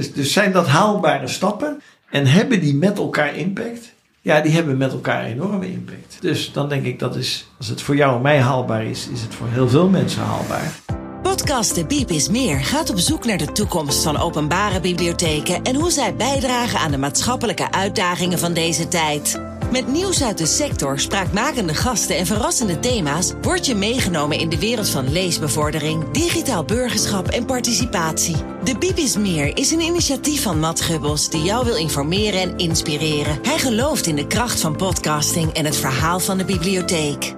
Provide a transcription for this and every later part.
Dus, dus zijn dat haalbare stappen en hebben die met elkaar impact? Ja, die hebben met elkaar enorme impact. Dus dan denk ik dat is, als het voor jou en mij haalbaar is, is het voor heel veel mensen haalbaar. Podcast De Biep is Meer gaat op zoek naar de toekomst van openbare bibliotheken en hoe zij bijdragen aan de maatschappelijke uitdagingen van deze tijd. Met nieuws uit de sector, spraakmakende gasten en verrassende thema's word je meegenomen in de wereld van leesbevordering, digitaal burgerschap en participatie. De Biep is Meer is een initiatief van Matt Gubbels die jou wil informeren en inspireren. Hij gelooft in de kracht van podcasting en het verhaal van de bibliotheek.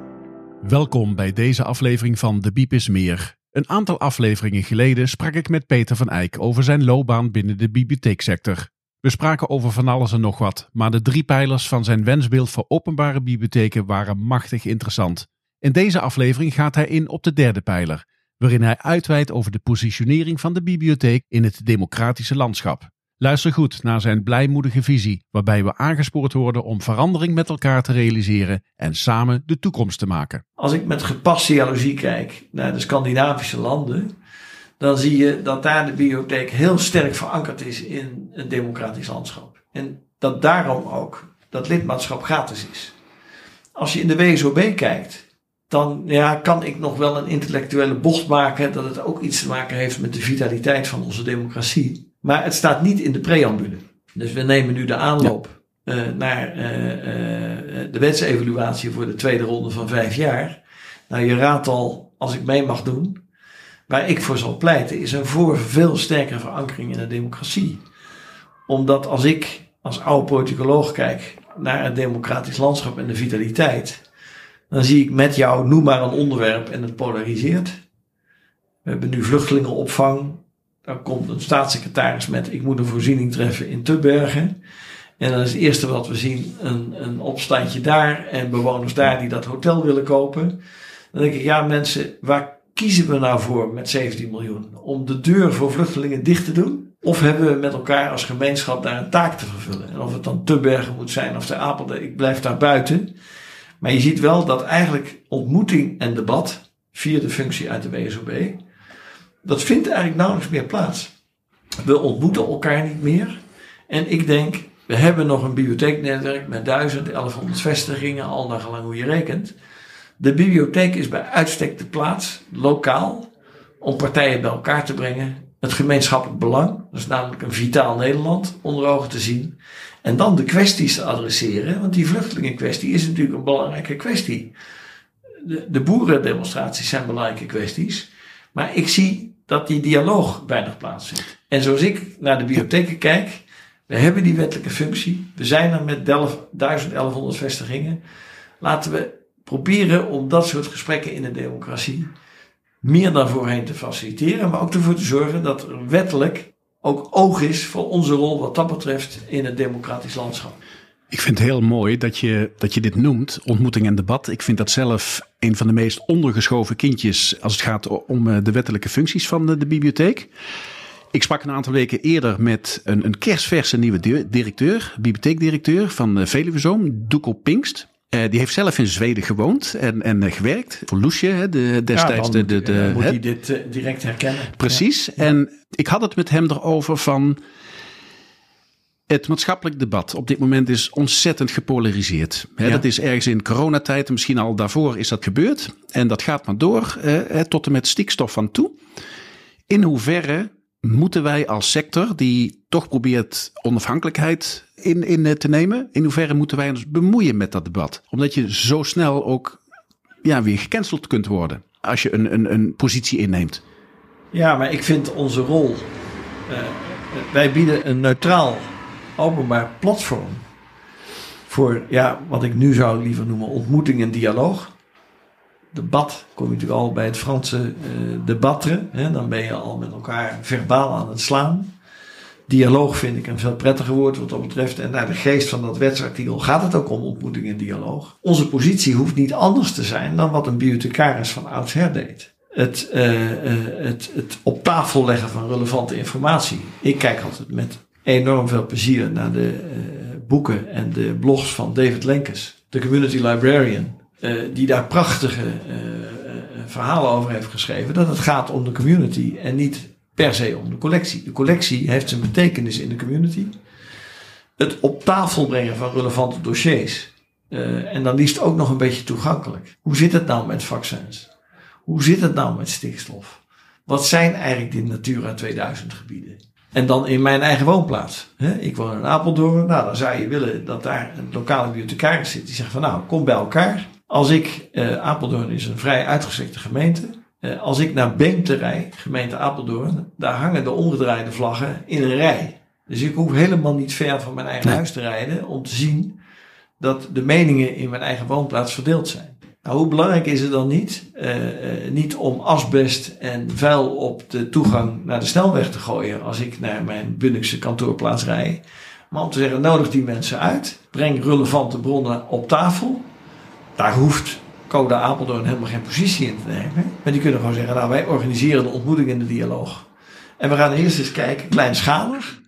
Welkom bij deze aflevering van De Biep is Meer. Een aantal afleveringen geleden sprak ik met Peter van Eyck over zijn loopbaan binnen de bibliotheeksector. We spraken over van alles en nog wat, maar de drie pijlers van zijn wensbeeld voor openbare bibliotheken waren machtig interessant. In deze aflevering gaat hij in op de derde pijler, waarin hij uitweidt over de positionering van de bibliotheek in het democratische landschap. Luister goed naar zijn blijmoedige visie, waarbij we aangespoord worden om verandering met elkaar te realiseren en samen de toekomst te maken. Als ik met gepast jaloezie kijk naar de Scandinavische landen, dan zie je dat daar de bibliotheek heel sterk verankerd is in een democratisch landschap. En dat daarom ook dat lidmaatschap gratis is. Als je in de WSOB kijkt, dan ja, kan ik nog wel een intellectuele bocht maken dat het ook iets te maken heeft met de vitaliteit van onze democratie. Maar het staat niet in de preambule. Dus we nemen nu de aanloop uh, naar uh, uh, de wetsevaluatie voor de tweede ronde van vijf jaar. Nou, je raadt al, als ik mee mag doen, waar ik voor zal pleiten, is een voor veel sterkere verankering in de democratie. Omdat als ik als oude politicoloog kijk naar het democratisch landschap en de vitaliteit, dan zie ik met jou, noem maar een onderwerp en het polariseert. We hebben nu vluchtelingenopvang. Dan komt een staatssecretaris met: Ik moet een voorziening treffen in Tubbergen. En dan is het eerste wat we zien een, een opstandje daar en bewoners daar die dat hotel willen kopen. Dan denk ik: Ja, mensen, waar kiezen we nou voor met 17 miljoen? Om de deur voor vluchtelingen dicht te doen? Of hebben we met elkaar als gemeenschap daar een taak te vervullen? En of het dan Tubbergen moet zijn of de Apelde, ik blijf daar buiten. Maar je ziet wel dat eigenlijk ontmoeting en debat, via de functie uit de WSOB, dat vindt eigenlijk nauwelijks meer plaats. We ontmoeten elkaar niet meer. En ik denk, we hebben nog een bibliotheeknetwerk met 1000, 1100 vestigingen, al naar gelang hoe je rekent. De bibliotheek is bij uitstek de plaats, lokaal, om partijen bij elkaar te brengen. Het gemeenschappelijk belang, dat is namelijk een vitaal Nederland, onder ogen te zien. En dan de kwesties te adresseren, want die vluchtelingenkwestie is natuurlijk een belangrijke kwestie. De, de boerendemonstraties zijn belangrijke kwesties. Maar ik zie dat die dialoog weinig plaatsvindt. En zoals ik naar de bibliotheken kijk, we hebben die wettelijke functie. We zijn er met 1100 vestigingen. Laten we proberen om dat soort gesprekken in de democratie meer dan voorheen te faciliteren, maar ook ervoor te zorgen dat er wettelijk ook oog is voor onze rol wat dat betreft in het democratisch landschap. Ik vind het heel mooi dat je, dat je dit noemt, ontmoeting en debat. Ik vind dat zelf een van de meest ondergeschoven kindjes als het gaat om eh, de wettelijke functies van de, bibliotheek. Ik sprak een aantal weken eerder met een, een kerstverse nieuwe directeur, bibliotheekdirecteur van eh, Veluwezoom, Duco Pinkst. Uh, die heeft zelf in Zweden gewoond en, en uh, gewerkt. Voor Loesje, de, destijds ja, dan, de, de, de. moet hij dit uh, direct herkennen. Precies. Ja. En ik had het met hem erover van. Het maatschappelijk debat op dit moment is ontzettend gepolariseerd. Ja. Dat is ergens in coronatijd, misschien al daarvoor is dat gebeurd. En dat gaat maar door tot en met stikstof van toe. In hoeverre moeten wij als sector, die toch probeert onafhankelijkheid in, in te nemen, in hoeverre moeten wij ons bemoeien met dat debat? Omdat je zo snel ook ja, weer gecanceld kunt worden als je een, een, een positie inneemt. Ja, maar ik vind onze rol. Uh, wij bieden een neutraal openbaar platform voor ja, wat ik nu zou liever noemen ontmoeting en dialoog debat, kom je natuurlijk al bij het Franse uh, debatteren. Hè, dan ben je al met elkaar verbaal aan het slaan. Dialoog vind ik een veel prettiger woord wat dat betreft. En naar de geest van dat wetsartikel gaat het ook om ontmoeting en dialoog. Onze positie hoeft niet anders te zijn dan wat een bibliothecaris van oudsher deed. Het, uh, het, het op tafel leggen van relevante informatie. Ik kijk altijd met enorm veel plezier naar de boeken en de blogs van David Lenkes, de community librarian uh, die daar prachtige uh, verhalen over heeft geschreven. Dat het gaat om de community en niet per se om de collectie. De collectie heeft zijn betekenis in de community. Het op tafel brengen van relevante dossiers. En dan liefst ook nog een beetje toegankelijk. Hoe zit het nou met vaccins? Hoe zit het nou met stikstof? Wat zijn eigenlijk die Natura 2000 gebieden? En dan in mijn eigen woonplaats. Ik woon in Apeldoorn. Nou, dan zou je willen dat daar een lokale bibliothecaris zit. Die zegt van nou, kom bij elkaar. Als ik, uh, Apeldoorn is een vrij uitgestrekte gemeente. Uh, als ik naar Beemte rij, gemeente Apeldoorn. Daar hangen de omgedraaide vlaggen in een rij. Dus ik hoef helemaal niet ver van mijn eigen huis te rijden. Om te zien dat de meningen in mijn eigen woonplaats verdeeld zijn. Nou, hoe belangrijk is het dan niet? Uh, uh, niet om asbest en vuil op de toegang naar de snelweg te gooien als ik naar mijn Bunnikse kantoorplaats rij. Maar om te zeggen, nodig die mensen uit. Breng relevante bronnen op tafel. Daar hoeft Coda Apeldoorn helemaal geen positie in te nemen. Maar die kunnen gewoon zeggen, nou wij organiseren de ontmoeting in de dialoog. En we gaan eerst eens kijken, kleinschalig,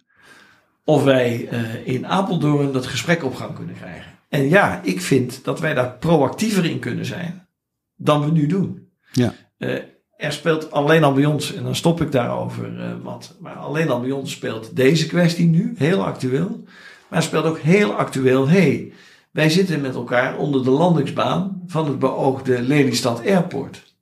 of wij uh, in Apeldoorn dat gesprek op gang kunnen krijgen. En ja, ik vind dat wij daar proactiever in kunnen zijn dan we nu doen. Ja. Uh, er speelt alleen al bij ons, en dan stop ik daarover, uh, Matt, maar alleen al bij ons speelt deze kwestie nu, heel actueel. Maar speelt ook heel actueel, hey, wij zitten met elkaar onder de landingsbaan van het beoogde Lelystad Airport.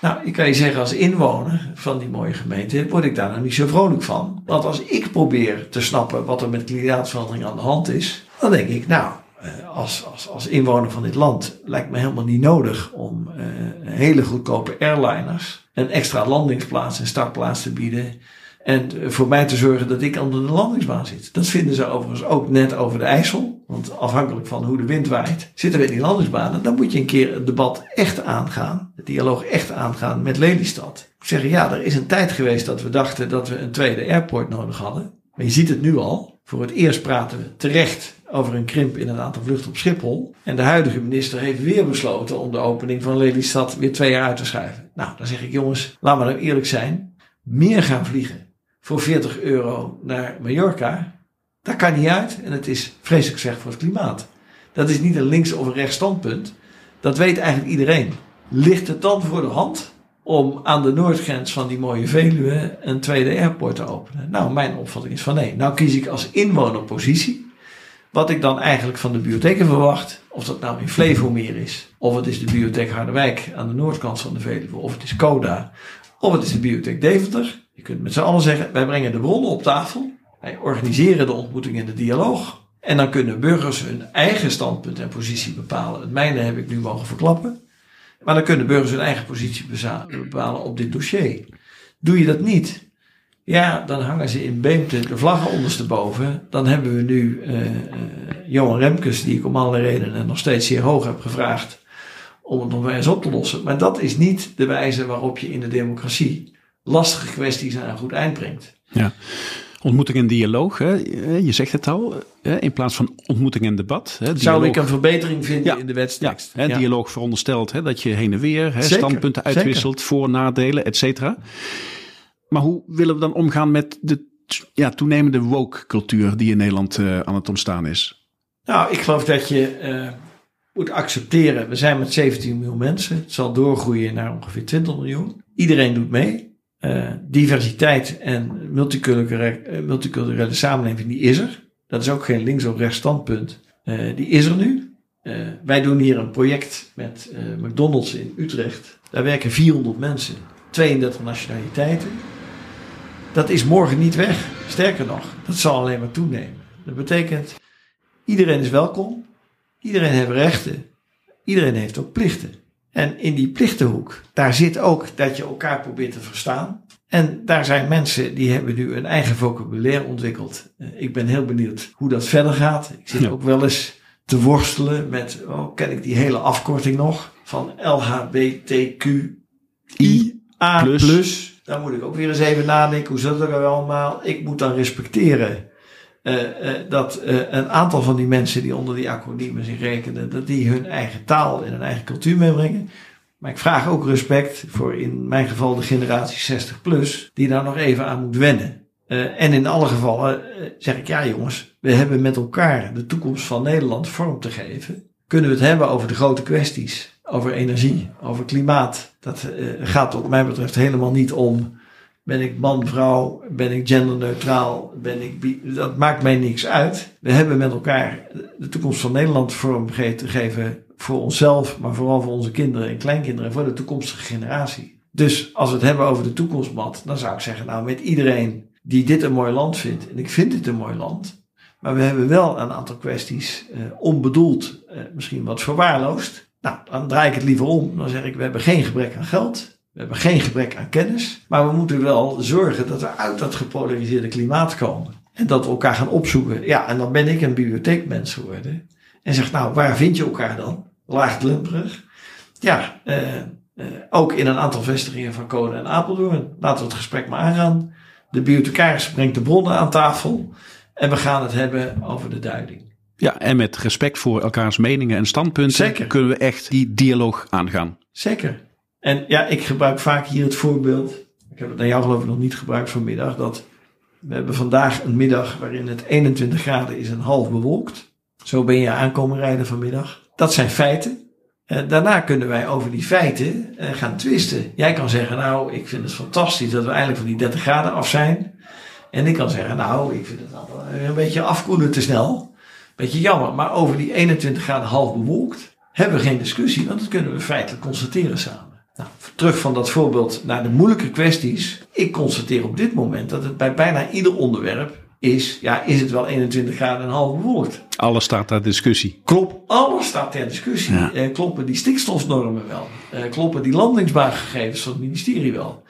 Nou, ik kan je zeggen, als inwoner van die mooie gemeente word ik daar nou niet zo vrolijk van. Want als ik probeer te snappen wat er met klimaatverandering aan de hand is, dan denk ik, nou, uh, als, als, als inwoner van dit land lijkt me helemaal niet nodig om uh, hele goedkope airliners een extra landingsplaats en startplaats te bieden. En voor mij te zorgen dat ik onder de landingsbaan zit. Dat vinden ze overigens ook net over de IJssel. Want afhankelijk van hoe de wind waait, zitten we in die landingsbanen. Dan moet je een keer het debat echt aangaan. Het dialoog echt aangaan met Lelystad. Zeggen, ja, er is een tijd geweest dat we dachten dat we een tweede airport nodig hadden. Maar je ziet het nu al. Voor het eerst praten we terecht over een krimp in het aantal vluchten op Schiphol. En de huidige minister heeft weer besloten om de opening van Lelystad weer twee jaar uit te schuiven. Nou, dan zeg ik jongens, laten we nou eerlijk zijn. Meer gaan vliegen voor 40 euro naar Mallorca, dat kan niet uit. En het is vreselijk slecht voor het klimaat. Dat is niet een links of een rechts standpunt. Dat weet eigenlijk iedereen. Ligt het dan voor de hand om aan de noordgrens van die mooie Veluwe een tweede airport te openen? Nou, mijn opvatting is van nee. Nou kies ik als inwoner positie. Wat ik dan eigenlijk van de bibliotheken verwacht, of dat nou in Flevomeer is, of het is de bibliotheek Harderwijk aan de noordkant van de Veluwe, of het is Coda, of het is de bibliotheek Deventer. Je kunt met z'n allen zeggen, wij brengen de bronnen op tafel, wij organiseren de ontmoeting in de dialoog, en dan kunnen burgers hun eigen standpunt en positie bepalen. Het mijne heb ik nu mogen verklappen. Maar dan kunnen burgers hun eigen positie bepalen op dit dossier. Doe je dat niet, ja, dan hangen ze in Beemte de vlaggen ondersteboven. Dan hebben we nu uh, uh, Johan Remkes, die ik om alle redenen nog steeds zeer hoog heb gevraagd om het nog eens op te lossen. Maar dat is niet de wijze waarop je in de democratie lastige kwesties aan een goed eind brengt. Ja. Ontmoeting en dialoog, hè? je zegt het al, in plaats van ontmoeting en debat. Hè? Dialoog. Zou ik een verbetering vinden ja. in de wetstekst? Ja, hè? Dialoog veronderstelt hè, dat je heen en weer hè, standpunten uitwisselt, zeker. voor, nadelen, et cetera. Maar hoe willen we dan omgaan met de ja, toenemende woke-cultuur die in Nederland uh, aan het ontstaan is? Nou, ik geloof dat je uh, moet accepteren. We zijn met 17 miljoen mensen. Het zal doorgroeien naar ongeveer 20 miljoen. Iedereen doet mee. Uh, diversiteit en multiculturele, multiculturele samenleving, die is er. Dat is ook geen links- of rechts standpunt. die is er nu. wij doen hier een project met McDonald's in Utrecht. Daar werken 400 mensen. 32 nationaliteiten. Dat is morgen niet weg. Sterker nog, dat zal alleen maar toenemen. Dat betekent, iedereen is welkom. Iedereen heeft rechten. Iedereen heeft ook plichten. En in die plichtenhoek, daar zit ook dat je elkaar probeert te verstaan. En daar zijn mensen die hebben nu een eigen vocabulaire ontwikkeld. Ik ben heel benieuwd hoe dat verder gaat. Ik zit ja. ook wel eens te worstelen met, oh, ken ik die hele afkorting nog? Van LHBTQI A+. Plus. Dan moet ik ook weer eens even nadenken, hoe zit dat er allemaal? Ik moet dan respecteren dat uh, een aantal van die mensen die onder die acroniemen zich rekenen, dat die hun eigen taal en hun eigen cultuur meebrengen. Maar ik vraag ook respect voor in mijn geval de generatie 60 plus, die daar nog even aan moet wennen. en in alle gevallen zeg ik, ja jongens, we hebben met elkaar de toekomst van Nederland vorm te geven. Kunnen we het hebben over de grote kwesties, over energie, over klimaat. Dat gaat wat mij betreft helemaal niet om Ben ik man, vrouw? Ben ik genderneutraal? Ben ik dat maakt mij niks uit. We hebben met elkaar de toekomst van Nederland vorm te geven voor onszelf, maar vooral voor onze kinderen en kleinkinderen en voor de toekomstige generatie. Dus als we het hebben over de toekomstmat, dan zou ik zeggen, nou met iedereen die dit een mooi land vindt, en ik vind dit een mooi land, maar we hebben wel een aantal kwesties eh, onbedoeld, eh, misschien wat verwaarloosd. Nou, dan draai ik het liever om. Dan zeg ik, we hebben geen gebrek aan geld. We hebben geen gebrek aan kennis, maar we moeten wel zorgen dat we uit dat gepolariseerde klimaat komen. En dat we elkaar gaan opzoeken. Ja, en dan ben ik een bibliotheekmens geworden. En zeg, nou, waar vind je elkaar dan? Laagdrempelig. Ja, eh, eh, ook in een aantal vestigingen van Code en Apeldoorn. Laten we het gesprek maar aangaan. De bibliothecaris brengt de bronnen aan tafel. En we gaan het hebben over de duiding. Ja, en met respect voor elkaars meningen en standpunten Zeker. kunnen we echt die dialoog aangaan. Zeker. En ja, ik gebruik vaak hier het voorbeeld. Ik heb het aan jou geloof ik nog niet gebruikt vanmiddag. Dat we hebben vandaag een middag waarin het 21 graden is en half bewolkt. Zo ben je aankomen rijden vanmiddag. Dat zijn feiten. En daarna kunnen wij over die feiten eh, gaan twisten. Jij kan zeggen, nou, ik vind het fantastisch dat we eigenlijk van die 30 graden af zijn. En ik kan zeggen, nou, ik vind het een beetje afkoelen te snel. Beetje jammer. Maar over die 21 graden half bewolkt hebben we geen discussie, want dat kunnen we feitelijk constateren samen. Terug van dat voorbeeld naar de moeilijke kwesties. Ik constateer op dit moment dat het bij bijna ieder onderwerp is, ja, is het wel 21 graden en half bewolkt. Alles staat ter discussie. Klopt, alles staat ter discussie. Eh, kloppen die stikstofnormen wel? Eh, kloppen die landingsbaangegevens van het ministerie wel?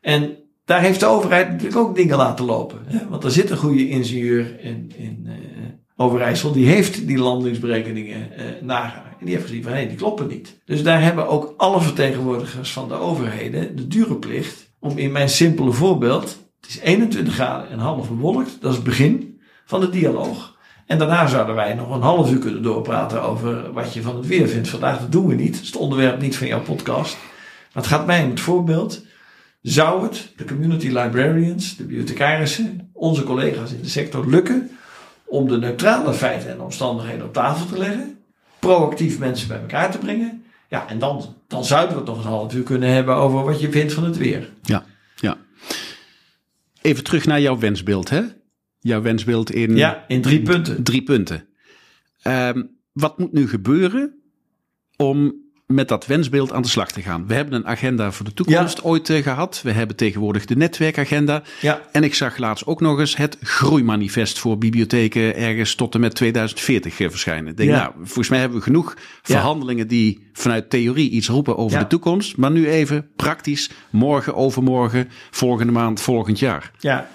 En daar heeft de overheid natuurlijk ook dingen laten lopen. Hè? Want er zit een goede ingenieur in, in uh, Overijssel, die heeft die landingsberekeningen uh. En die heeft gezien van hé, die kloppen niet. Dus daar hebben ook alle vertegenwoordigers van de overheden de dure plicht om in mijn simpele voorbeeld, het is 21 graden en half bewolkt, dat is het begin van de dialoog. En daarna zouden wij nog een half uur kunnen doorpraten over wat je van het weer vindt. Vandaag dat doen we niet, dat is het onderwerp niet van jouw podcast. Maar het gaat mij om het voorbeeld. Zou het de community librarians, de bibliothecarissen, onze collega's in de sector lukken om de neutrale feiten en omstandigheden op tafel te leggen? proactief mensen bij elkaar te brengen. Ja, en dan, dan zouden we het nog een half uur kunnen hebben over wat je vindt van het weer. Ja, ja. Even terug naar jouw wensbeeld, hè? Jouw wensbeeld in... Ja, in drie punten. Drie punten. Um, wat moet nu gebeuren om met dat wensbeeld aan de slag te gaan. We hebben een agenda voor de toekomst ooit uh, gehad. We hebben tegenwoordig de netwerkagenda. Ja. En ik zag laatst ook nog eens het groeimanifest voor bibliotheken ergens tot en met 2040 uh, verschijnen. Ik denk, ja. nou, volgens mij hebben we genoeg verhandelingen die vanuit theorie iets roepen over de toekomst. Maar nu even praktisch, morgen, overmorgen, volgende maand, volgend jaar. Ja.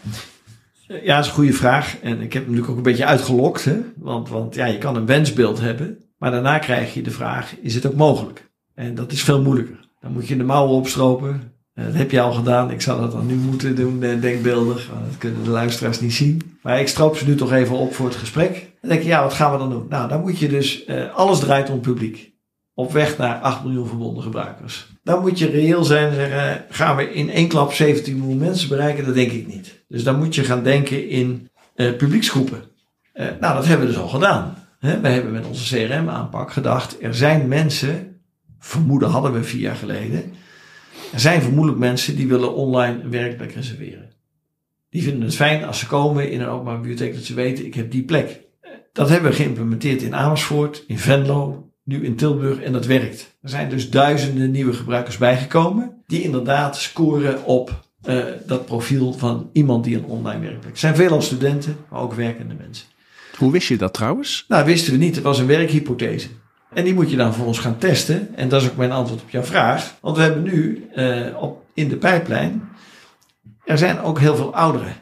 Ja, dat is een goede vraag. En ik heb hem natuurlijk ook een beetje uitgelokt. Hè? Want, want ja, je kan een wensbeeld hebben. Maar daarna krijg je de vraag, is het ook mogelijk? En dat is veel moeilijker. Dan moet je de mouwen opstropen. Eh, dat heb je al gedaan. Ik zou dat dan nu moeten doen, eh, denkbeeldig. Dat kunnen de luisteraars niet zien. Maar ik stroop ze nu toch even op voor het gesprek. Dan denk je, ja, wat gaan we dan doen? Nou, dan moet je dus, uh, alles draait om publiek. Op weg naar 8 miljoen verbonden gebruikers. Dan moet je reëel zijn en zeggen, gaan we in één klap 17 miljoen mensen bereiken? Dat denk ik niet. Dus dan moet je gaan denken in uh, publieksgroepen. nou, dat hebben we dus al gedaan. we hebben met onze CRM-aanpak gedacht, er zijn mensen vermoeden hadden we vier jaar geleden. Er zijn vermoedelijk mensen die willen online werkplek reserveren. Die vinden het fijn als ze komen in een openbare bibliotheek dat ze weten, ik heb die plek. Dat hebben we geïmplementeerd in Amersfoort, in Venlo, nu in Tilburg en dat werkt. Er zijn dus duizenden nieuwe gebruikers bijgekomen die inderdaad scoren op uh, dat profiel van iemand die een online werkplek. Er zijn veelal studenten, maar ook werkende mensen. Hoe wist je dat trouwens? Nou, wisten we niet. Het was een werkhypothese. En die moet je dan voor ons gaan testen. En dat is ook mijn antwoord op jouw vraag. Want we hebben nu uh, op, in de pijplijn. Er zijn ook heel veel ouderen.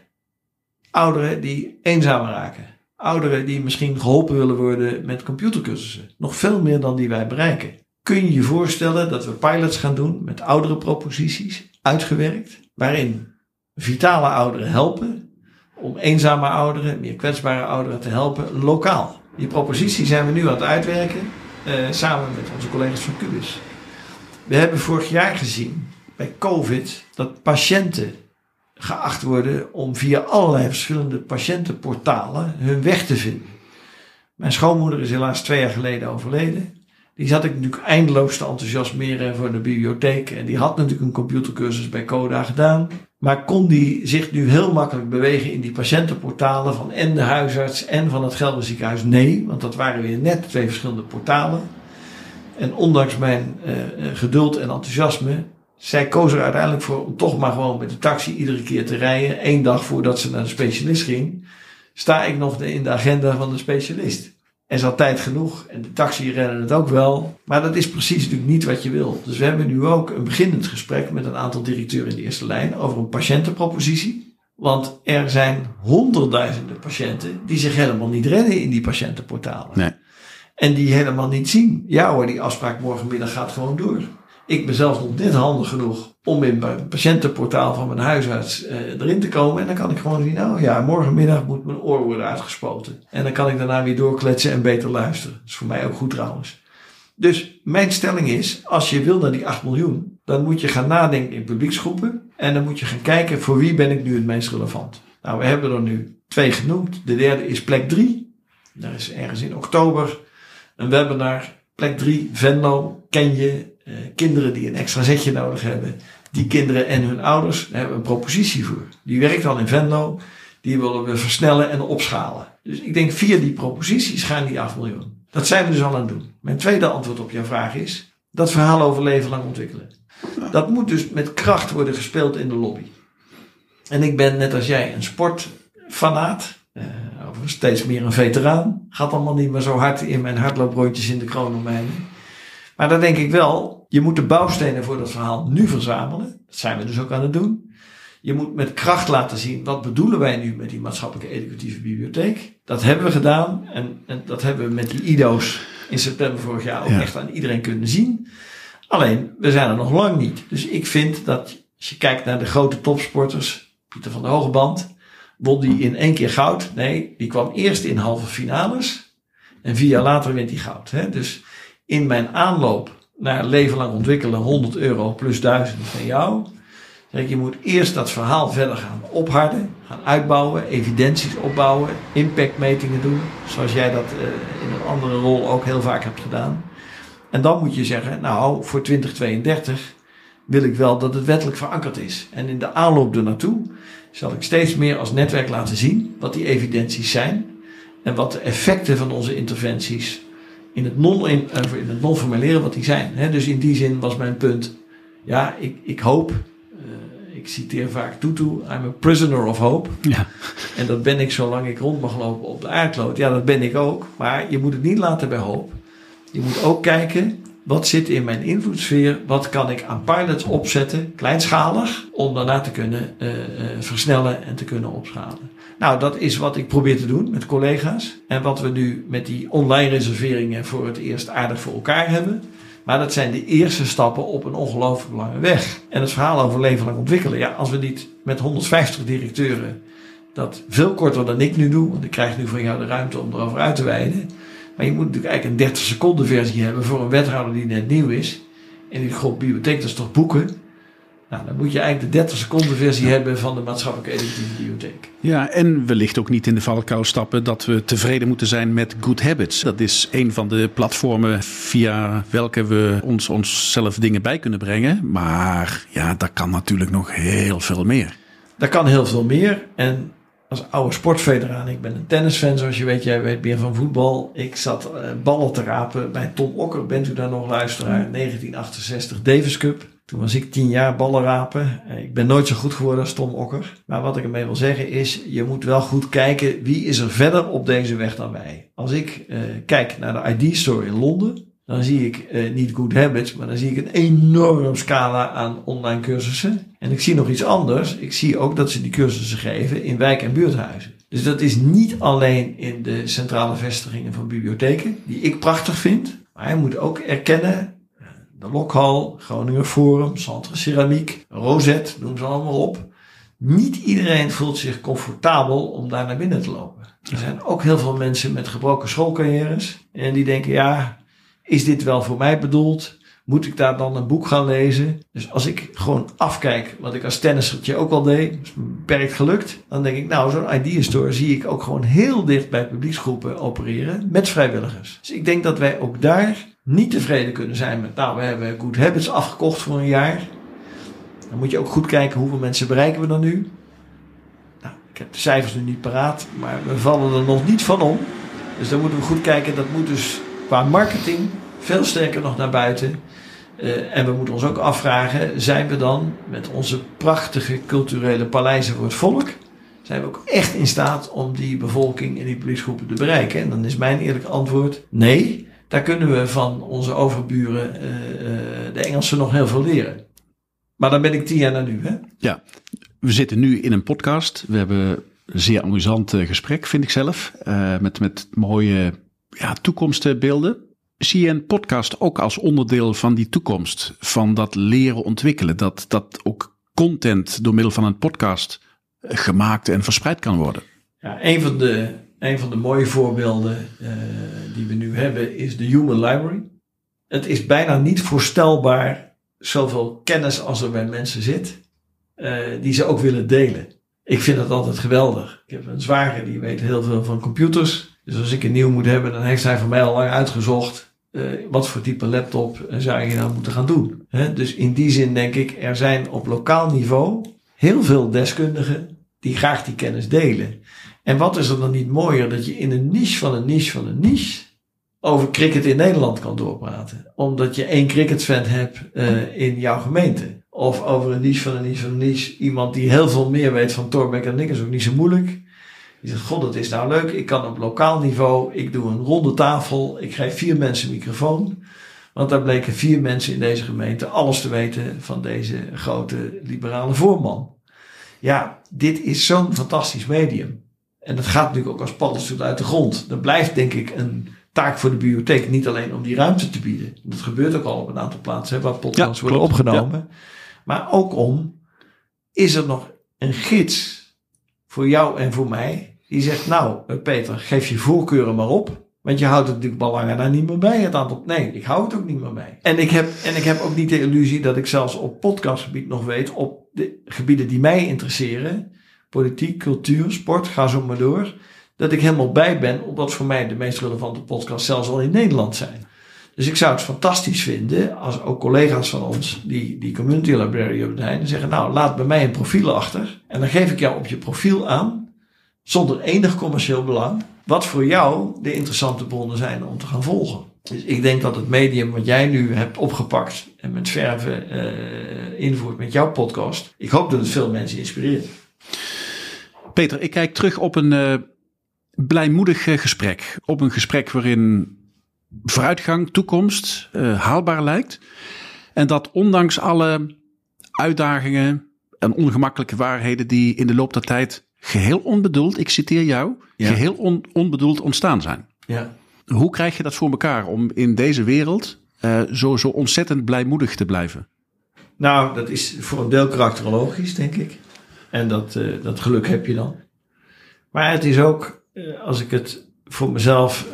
Ouderen die eenzaam raken. Ouderen die misschien geholpen willen worden met computercursussen. Nog veel meer dan die wij bereiken. Kun je je voorstellen dat we pilots gaan doen met oudere proposities, uitgewerkt, waarin vitale ouderen helpen om eenzame ouderen, meer kwetsbare ouderen te helpen lokaal. Die propositie zijn we nu aan het uitwerken. Uh, samen met onze collega's van Cubis. We hebben vorig jaar gezien bij COVID dat patiënten geacht worden om via allerlei verschillende patiëntenportalen hun weg te vinden. Mijn schoonmoeder is helaas twee jaar geleden overleden. Die zat ik natuurlijk eindeloos te enthousiasmeren voor de bibliotheek. En die had natuurlijk een computercursus bij Coda gedaan. Maar kon die zich nu heel makkelijk bewegen in die patiëntenportalen van en de huisarts en van het Gelder ziekenhuis? Nee, want dat waren weer net twee verschillende portalen. En ondanks mijn uh, geduld en enthousiasme, zij koos er uiteindelijk voor om toch maar gewoon met de taxi iedere keer te rijden. Eén dag voordat ze naar de specialist ging, sta ik nog in de agenda van de specialist. En ze had tijd genoeg en de taxi rennen het ook wel. Maar dat is precies natuurlijk niet wat je wil. Dus we hebben nu ook een beginnend gesprek met een aantal directeuren in de eerste lijn over een patiëntenpropositie. Want er zijn honderdduizenden patiënten die zich helemaal niet redden in die patiëntenportalen. Nee. En die helemaal niet zien. Ja hoor, die afspraak morgenmiddag gaat gewoon door. Ik ben zelfs nog net handig genoeg om in het patiëntenportaal van mijn huisarts uh, erin te komen. En dan kan ik gewoon zien, nou ja, morgenmiddag moet mijn oor worden uitgespoten. En dan kan ik daarna weer doorkletsen en beter luisteren. Dat is voor mij ook goed trouwens. Dus mijn stelling is, als je wil naar die 8 miljoen, dan moet je gaan nadenken in publieksgroepen. En dan moet je gaan kijken, voor wie ben ik nu het meest relevant? Nou, we hebben er nu twee genoemd. De derde is plek 3. Daar is ergens in oktober een webinar. Plek 3, Venlo, ken je, uh, kinderen die een extra zetje nodig hebben. Die kinderen en hun ouders daar hebben een propositie voor. Die werkt al in Venlo. Die willen we versnellen en opschalen. Dus ik denk via die proposities gaan die 8 miljoen. Dat zijn we dus al aan het doen. Mijn tweede antwoord op jouw vraag is dat verhaal over leven lang ontwikkelen. Dat moet dus met kracht worden gespeeld in de lobby. En ik ben net als jij een sportfanaat. Uh, steeds meer een veteraan. Gaat allemaal niet meer zo hard in mijn hardlooprondjes in de kroondomeinen. Maar dan denk ik wel, je moet de bouwstenen voor dat verhaal nu verzamelen. Dat zijn we dus ook aan het doen. Je moet met kracht laten zien, wat bedoelen wij nu met die maatschappelijke educatieve bibliotheek? Dat hebben we gedaan en, en dat hebben we met die IDO's in september vorig jaar ook echt aan iedereen kunnen zien. Alleen, we zijn er nog lang niet. Dus ik vind dat als je kijkt naar de grote topsporters, Pieter van der Hogeband, won die in één keer goud. Nee, die kwam eerst in halve finales en vier jaar later wint hij goud. Hè? Dus in mijn aanloop naar leven lang ontwikkelen 100 euro plus 1000 van jou. Zeg je moet eerst dat verhaal verder gaan opharden, gaan uitbouwen, evidenties opbouwen, impactmetingen doen, zoals jij dat uh, in een andere rol ook heel vaak hebt gedaan. En dan moet je zeggen, nou voor 2032 wil ik wel dat het wettelijk verankerd is. En in de aanloop ernaartoe zal ik steeds meer als netwerk laten zien wat die evidenties zijn en wat de effecten van onze interventies in het non, in, in het non formuleren wat die zijn. He, dus in die zin was mijn punt, ja, ik, ik hoop, uh, ik citeer vaak Tutu, I'm a prisoner of hope. Ja. En dat ben ik zolang ik rond mag lopen op de aardkloot. Ja, dat ben ik ook. Maar je moet het niet laten bij hoop. Je moet ook kijken, wat zit in mijn invloedssfeer? Wat kan ik aan pilots opzetten, kleinschalig, om daarna te kunnen uh, versnellen en te kunnen opschalen? Nou, dat is wat ik probeer te doen met collega's. En wat we nu met die online reserveringen voor het eerst aardig voor elkaar hebben. Maar dat zijn de eerste stappen op een ongelooflijk lange weg. En het verhaal over leven lang ontwikkelen. Ja, als we niet met 150 directeuren dat veel korter dan ik nu doe. Want ik krijg nu van jou de ruimte om erover uit te wijden. Maar je moet natuurlijk eigenlijk een 30 seconden versie hebben voor een wethouder die net nieuw is. En die god bibliotheek, dat is toch boeken? Nou, dan moet je eigenlijk de 30 seconden versie hebben van de maatschappelijke educatieve bibliotheek. Ja, en wellicht ook niet in de valkuil stappen dat we tevreden moeten zijn met Good Habits. Dat is een van de platformen via welke we ons onszelf dingen bij kunnen brengen. Maar ja, daar kan natuurlijk nog heel veel meer. Daar kan heel veel meer. En als oude sportveteraan, ik ben een tennisfan zoals je weet, jij weet meer van voetbal. Ik zat uh, ballen te rapen bij Tom Okker, bent u daar nog luisteraar? 1968 Davis Cup. Toen was ik tien jaar ballen rapen. Ik ben nooit zo goed geworden als Tom Okker. Maar wat ik ermee wil zeggen is, je moet wel goed kijken wie is er verder op deze weg dan wij. Als ik uh, kijk naar de ID-store in Londen, dan zie ik uh, niet Good Habits, maar dan zie ik een enorm scala aan online cursussen. En ik zie nog iets anders. Ik zie ook dat ze die cursussen geven in wijk- en buurthuizen. Dus dat is niet alleen in de centrale vestigingen van bibliotheken, die ik prachtig vind. Maar je moet ook erkennen de Lokhal, Groninger Forum, Centre Ceramiek, Rosette, noem ze allemaal op. Niet iedereen voelt zich comfortabel om daar naar binnen te lopen. Er zijn ook heel veel mensen met gebroken schoolcarrières. En die denken, ja, is dit wel voor mij bedoeld? Moet ik daar dan een boek gaan lezen? Dus als ik gewoon afkijk, wat ik als tennissertje ook al deed, is beperkt gelukt. Dan denk ik, nou, zo'n idea store zie ik ook gewoon heel dicht bij publieksgroepen opereren met vrijwilligers. Dus ik denk dat wij ook daar niet tevreden kunnen zijn met, nou, we hebben Good Habits afgekocht voor een jaar. Dan moet je ook goed kijken hoeveel mensen bereiken we dan nu. Nou, ik heb de cijfers nu niet paraat, maar we vallen er nog niet van om. Dus dan moeten we goed kijken. Dat moet dus qua marketing veel sterker nog naar buiten. Uh, en we moeten ons ook afvragen: zijn we dan met onze prachtige culturele paleizen voor het volk, zijn we ook echt in staat om die bevolking en die politiegroepen te bereiken? En dan is mijn eerlijk antwoord: nee. Daar kunnen we van onze overburen, uh, uh, de Engelsen, nog heel veel leren. Maar dan ben ik tien jaar naar nu, hè? Ja, we zitten nu in een podcast. We hebben een zeer amusant gesprek, vind ik zelf. met, met mooie ja, toekomstbeelden. Zie je een podcast ook als onderdeel van die toekomst? Van dat leren ontwikkelen? Dat, dat ook content door middel van een podcast gemaakt en verspreid kan worden? Ja, een van de, een van de mooie voorbeelden uh, die we nu hebben is de Human Library. Het is bijna niet voorstelbaar zoveel kennis als er bij mensen zit, uh, die ze ook willen delen. Ik vind dat altijd geweldig. Ik heb een zwager die weet heel veel van computers. Dus als ik een nieuw moet hebben, dan heeft hij voor mij al lang uitgezocht uh, wat voor type laptop zou je nou moeten gaan doen. Dus in die zin denk ik, er zijn op lokaal niveau heel veel deskundigen die graag die kennis delen. En wat is er dan niet mooier dat je in een niche van een niche van een niche over cricket in Nederland kan doorpraten. Omdat je één cricketfan hebt uh, in jouw gemeente. Of over een niche van een niche van een niche. Iemand die heel veel meer weet van Torbeck en Nick is ook niet zo moeilijk. Die zegt, god, dat is nou leuk. Ik kan op lokaal niveau, ik doe een ronde tafel. Ik geef vier mensen een microfoon. Want daar bleken vier mensen in deze gemeente alles te weten van deze grote liberale voorman. Ja, dit is zo'n fantastisch medium. En dat gaat natuurlijk ook als paddenstoel uit de grond. Dat blijft denk ik een taak voor de bibliotheek. Niet alleen om die ruimte te bieden. Dat gebeurt ook al op een aantal plaatsen hè, waar podcasts ja, worden opgenomen. Ja. Maar ook om, is er nog een gids voor jou en voor mij die zegt, nou eh, Peter, geef je voorkeuren maar op. Want je houdt het natuurlijk belangen daar niet meer bij. Het aantal, nee, ik hou het ook niet meer bij. En ik, heb, en ik heb ook niet de illusie dat ik zelfs op podcastgebied nog weet, op de gebieden die mij interesseren, politiek, cultuur, sport, ga zo maar door, dat ik helemaal bij ben, omdat voor mij de meest relevante podcasts zelfs al in Nederland zijn. Dus ik zou het fantastisch vinden als ook collega's van ons die, die community librarian zijn, zeggen, nou laat bij mij een profiel achter en dan geef ik jou op je profiel aan zonder enig commercieel belang, wat voor jou de interessante bronnen zijn om te gaan volgen. Dus ik denk dat het medium wat jij nu hebt opgepakt en met verven uh, invoert met jouw podcast, ik hoop dat het veel mensen inspireert. Peter, ik kijk terug op een uh, blijmoedig uh, gesprek. Op een gesprek waarin vooruitgang, toekomst haalbaar lijkt. En dat ondanks alle uitdagingen en ongemakkelijke waarheden die in de loop der tijd geheel onbedoeld, ik citeer jou, geheel on, onbedoeld ontstaan zijn. Ja. Hoe krijg je dat voor elkaar om in deze wereld uh, zo, zo ontzettend blijmoedig te blijven? Nou, dat is voor een deel karakterologisch, denk ik. En dat, uh, dat geluk heb je dan. Maar het is ook, uh, als ik het voor mezelf,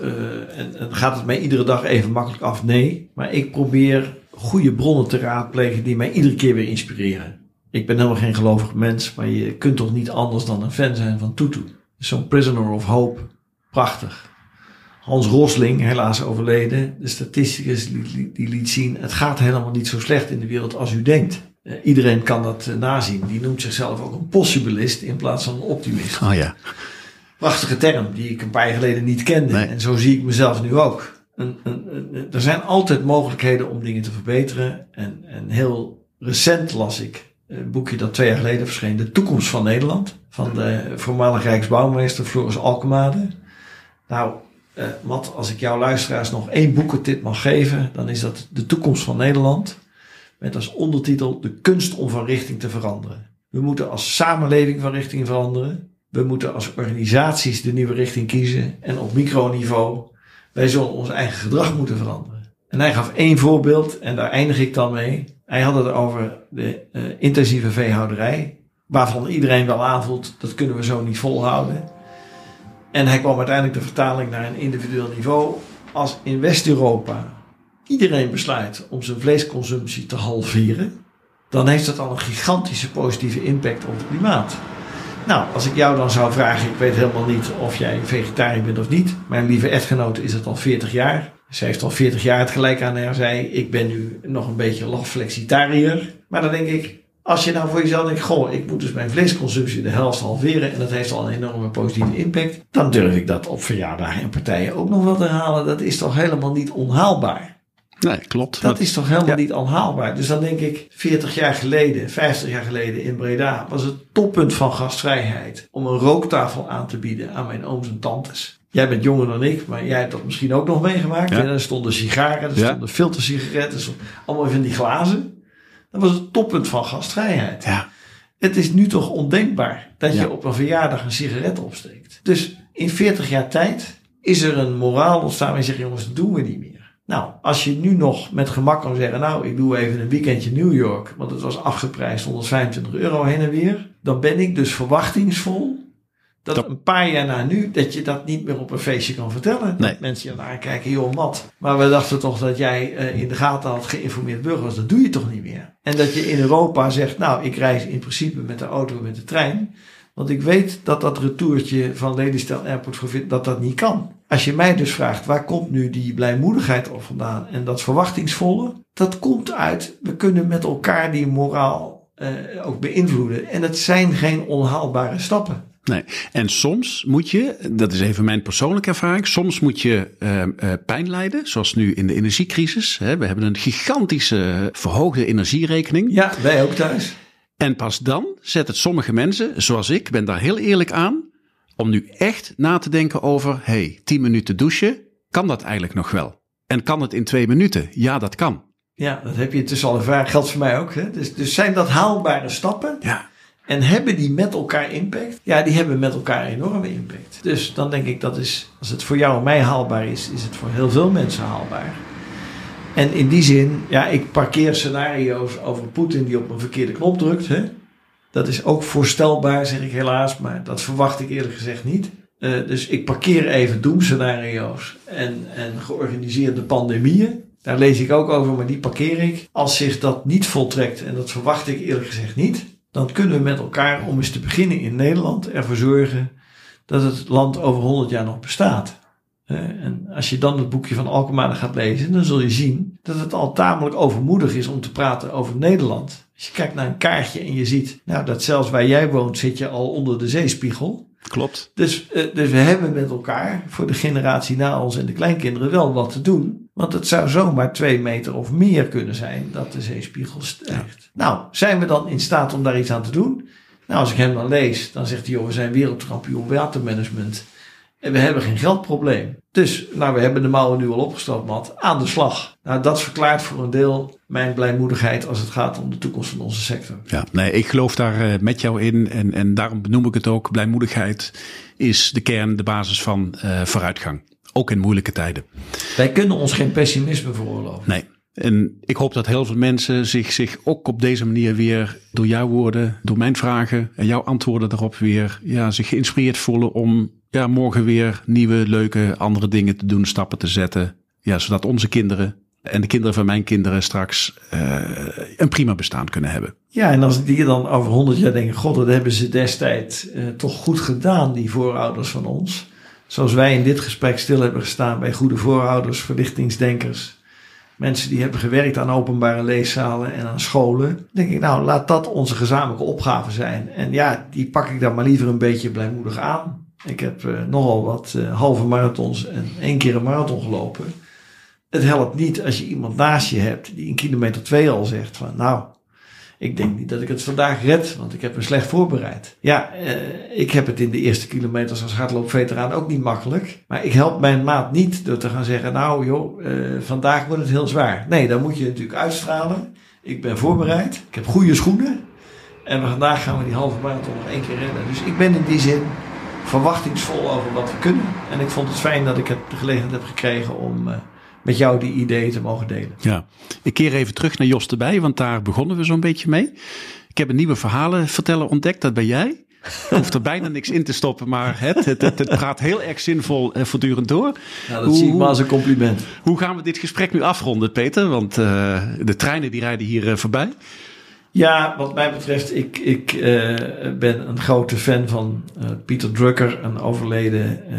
en, en gaat het mij iedere dag even makkelijk af? Nee. Maar ik probeer goede bronnen te raadplegen die mij iedere keer weer inspireren. Ik ben helemaal geen gelovig mens, maar je kunt toch niet anders dan een fan zijn van Tutu. Zo'n Prisoner of Hope, prachtig. Hans Rosling, helaas overleden, de statisticus die, die liet zien, het gaat helemaal niet zo slecht in de wereld als u denkt. Uh, iedereen kan dat uh, nazien. Die noemt zichzelf ook een possibilist in plaats van een optimist. Oh ja. Prachtige term die ik een paar jaar geleden niet kende. Nee. En zo zie ik mezelf nu ook. Een, een, een, er zijn altijd mogelijkheden om dingen te verbeteren. En, en heel recent las ik een boekje dat twee jaar geleden verscheen, De Toekomst van Nederland, van de voormalige Rijksbouwmeester Floris Alkemade. Nou, uh, Matt, als ik jouw luisteraars nog één boekentip mag geven, dan is dat De Toekomst van Nederland, met als ondertitel De kunst om van richting te veranderen. We moeten als samenleving van richting veranderen. We moeten als organisaties de nieuwe richting kiezen. En op microniveau, wij zullen ons eigen gedrag moeten veranderen. En hij gaf één voorbeeld, en daar eindig ik dan mee. Hij had het over de uh, intensieve veehouderij, waarvan iedereen wel aanvoelt, dat kunnen we zo niet volhouden. En hij kwam uiteindelijk de vertaling naar een individueel niveau. Als in West-Europa iedereen besluit om zijn vleesconsumptie te halveren, dan heeft dat al een gigantische positieve impact op het klimaat. Nou, als ik jou dan zou vragen, ik weet helemaal niet of jij vegetariër bent of niet. Mijn lieve echtgenote is het al 40 jaar. Zij heeft al 40 jaar het gelijk aan haar. Zij, ik ben nu nog een beetje laflexitariër. Maar dan denk ik, als je nou voor jezelf denkt, goh, ik moet dus mijn vleesconsumptie de helft halveren en dat heeft al een enorme positieve impact, dan durf ik dat op verjaardagen en partijen ook nog wel te halen. Dat is toch helemaal niet onhaalbaar. Nee, klopt. Dat is toch helemaal niet onhaalbaar. Dus dan denk ik, 40 jaar geleden, 50 jaar geleden in Breda was het toppunt van gastvrijheid om een rooktafel aan te bieden aan mijn ooms en tantes. Jij bent jonger dan ik, maar jij hebt dat misschien ook nog meegemaakt. Ja. En er stonden sigaren, er Ja. stonden filtersigaretten, er stonden allemaal van die glazen. Dat was het toppunt van gastvrijheid. Ja, Het is nu toch ondenkbaar dat je op een verjaardag een sigaret opsteekt. Dus in 40 jaar tijd is er een moraal ontstaan en zeggen jongens, dat doen we niet meer. Nou, als je nu nog met gemak kan zeggen, nou, ik doe even een weekendje New York, want het was afgeprijsd 125 euro heen en weer, dan ben ik dus verwachtingsvol dat, Dat- een paar jaar na nu, dat je dat niet meer op een feestje kan vertellen. Nee. Dat mensen je naar kijken, joh, mat. Maar we dachten toch dat jij eh, in de gaten had geïnformeerd burger was. Dat doe je toch niet meer. En dat je in Europa zegt, nou, ik reis in principe met de auto en met de trein. Want ik weet dat dat retourtje van Lelystad Airport dat dat niet kan. Als je mij dus vraagt, waar komt nu die blijmoedigheid op vandaan en dat verwachtingsvolle? Dat komt uit, we kunnen met elkaar die moraal eh, ook beïnvloeden. En het zijn geen onhaalbare stappen. nee. En soms moet je, dat is even mijn persoonlijke ervaring, soms moet je eh, eh, pijn lijden, zoals nu in de energiecrisis. Hè. We hebben een gigantische verhoogde energierekening. Ja, wij ook thuis. En pas dan zet het sommige mensen, zoals ik, ben daar heel eerlijk aan, om nu echt na te denken over, hey, 10 minuten douchen, kan dat eigenlijk nog wel? En kan het in twee minuten? Ja, dat kan. Ja, dat heb je tussen al ervaren. Geldt voor mij ook. Hè? Dus, dus zijn dat haalbare stappen? Ja, En hebben die met elkaar impact? Ja, die hebben met elkaar enorme impact. Dus dan denk ik dat is, als het voor jou en mij haalbaar is, is het voor heel veel mensen haalbaar. En in die zin, ja, ik parkeer scenario's over Poetin die op een verkeerde knop drukt. Hè? Dat is ook voorstelbaar, zeg ik helaas, maar dat verwacht ik eerlijk gezegd niet. Eh, dus ik parkeer even doemscenario's en, en georganiseerde pandemieën. Daar lees ik ook over, maar die parkeer ik. Als zich dat niet voltrekt, en dat verwacht ik eerlijk gezegd niet, dan kunnen we met elkaar, om eens te beginnen in Nederland, ervoor zorgen dat het land over 100 jaar nog bestaat. Eh, En als je dan het boekje van Alkmaar gaat lezen, dan zul je zien dat het al tamelijk overmoedig is om te praten over Nederland. Als je kijkt naar een kaartje en je ziet, nou, dat zelfs waar jij woont zit je al onder de zeespiegel. klopt. Dus, eh, dus we hebben met elkaar voor de generatie na ons en de kleinkinderen wel wat te doen. Want het zou zomaar twee meter of meer kunnen zijn dat de zeespiegel stijgt. Nou, zijn we dan in staat om daar iets aan te doen? Nou, als ik hem dan lees, dan zegt hij, joh, we zijn wereldkampioen watermanagement. En we hebben geen geldprobleem. Dus, nou, we hebben de mouwen nu al opgesteld, Mat. Aan de slag. Nou, dat verklaart voor een deel mijn blijmoedigheid als het gaat om de toekomst van onze sector. Ja, nee, ik geloof daar eh, met jou in en, en daarom benoem ik het ook. Blijmoedigheid is de kern, de basis van eh, vooruitgang. Ook in moeilijke tijden. Wij kunnen ons geen pessimisme veroorloven. Nee. En ik hoop dat heel veel mensen zich, zich ook op deze manier weer door jouw woorden, door mijn vragen en jouw antwoorden daarop weer ja, zich geïnspireerd voelen om ja, morgen weer nieuwe, leuke, andere dingen te doen, stappen te zetten. Ja, zodat onze kinderen en de kinderen van mijn kinderen straks eh, een prima bestaan kunnen hebben. Ja, en als die dan over honderd jaar denken: God, dat hebben ze destijds eh, toch goed gedaan, die voorouders van ons. Zoals wij in dit gesprek stil hebben gestaan bij goede voorouders, verlichtingsdenkers. Mensen die hebben gewerkt aan openbare leeszalen en aan scholen. Denk ik, nou, laat dat onze gezamenlijke opgave zijn. En ja, die pak ik dan maar liever een beetje blijmoedig aan. Ik heb eh, nogal wat eh, halve marathons en één keer een marathon gelopen. Het helpt niet als je iemand naast je hebt die in kilometer twee al zegt van, nou, ik denk niet dat ik het vandaag red, want ik heb me slecht voorbereid. Ja, eh, ik heb het in de eerste kilometers als hardloopveteraan ook niet makkelijk. Maar ik help mijn maat niet door te gaan zeggen, nou joh, eh, vandaag wordt het heel zwaar. Nee, dan moet je natuurlijk uitstralen. Ik ben voorbereid, ik heb goede schoenen. En vandaag gaan we die halve marathon nog één keer rennen. Dus ik ben in die zin verwachtingsvol over wat we kunnen. En ik vond het fijn dat ik het de gelegenheid heb gekregen om eh, met jou die ideeën te mogen delen. Ja, ik keer even terug naar Jos erbij, want daar begonnen we zo'n beetje mee. Ik heb een nieuwe verhalenverteller ontdekt, dat ben jij. Ik hoef er bijna niks in te stoppen, maar het, het, het, het praat heel erg zinvol en voortdurend door. Nou, dat zie ik maar als een compliment. Hoe gaan we dit gesprek nu afronden, Peter? Want uh, de treinen die rijden hier uh, voorbij. Ja, wat mij betreft, ik, ik uh, ben een grote fan van uh, Pieter Drucker, een overleden uh,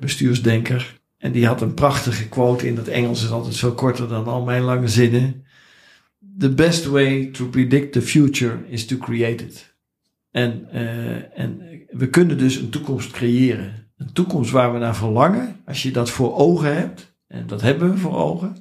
bestuursdenker. En die had een prachtige quote in het Engels, is altijd veel korter dan al mijn lange zinnen. the best way to predict the future is to create it. En, uh, en we kunnen dus een toekomst creëren. Een toekomst waar we naar verlangen. Als je dat voor ogen hebt, en dat hebben we voor ogen,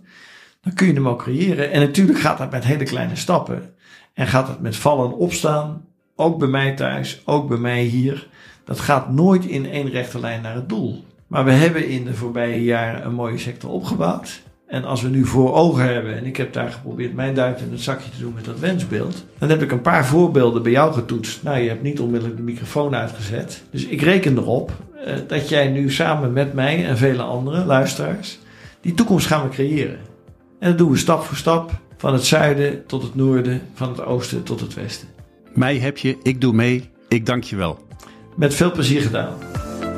dan kun je hem ook creëren. En natuurlijk gaat dat met hele kleine stappen. En gaat het met vallen en opstaan. Ook bij mij thuis, ook bij mij hier. Dat gaat nooit in één rechte lijn naar het doel. Maar we hebben in de voorbije jaren een mooie sector opgebouwd. En als we nu voor ogen hebben, en ik heb daar geprobeerd mijn duit in het zakje te doen met dat wensbeeld, dan heb ik een paar voorbeelden bij jou getoetst. Nou, je hebt niet onmiddellijk de microfoon uitgezet. Dus ik reken erop eh, dat jij nu samen met mij en vele andere luisteraars die toekomst gaan we creëren. En dat doen we stap voor stap, van het zuiden tot het noorden, van het oosten tot het westen. Mij heb je, ik doe mee, ik dank je wel. Met veel plezier gedaan.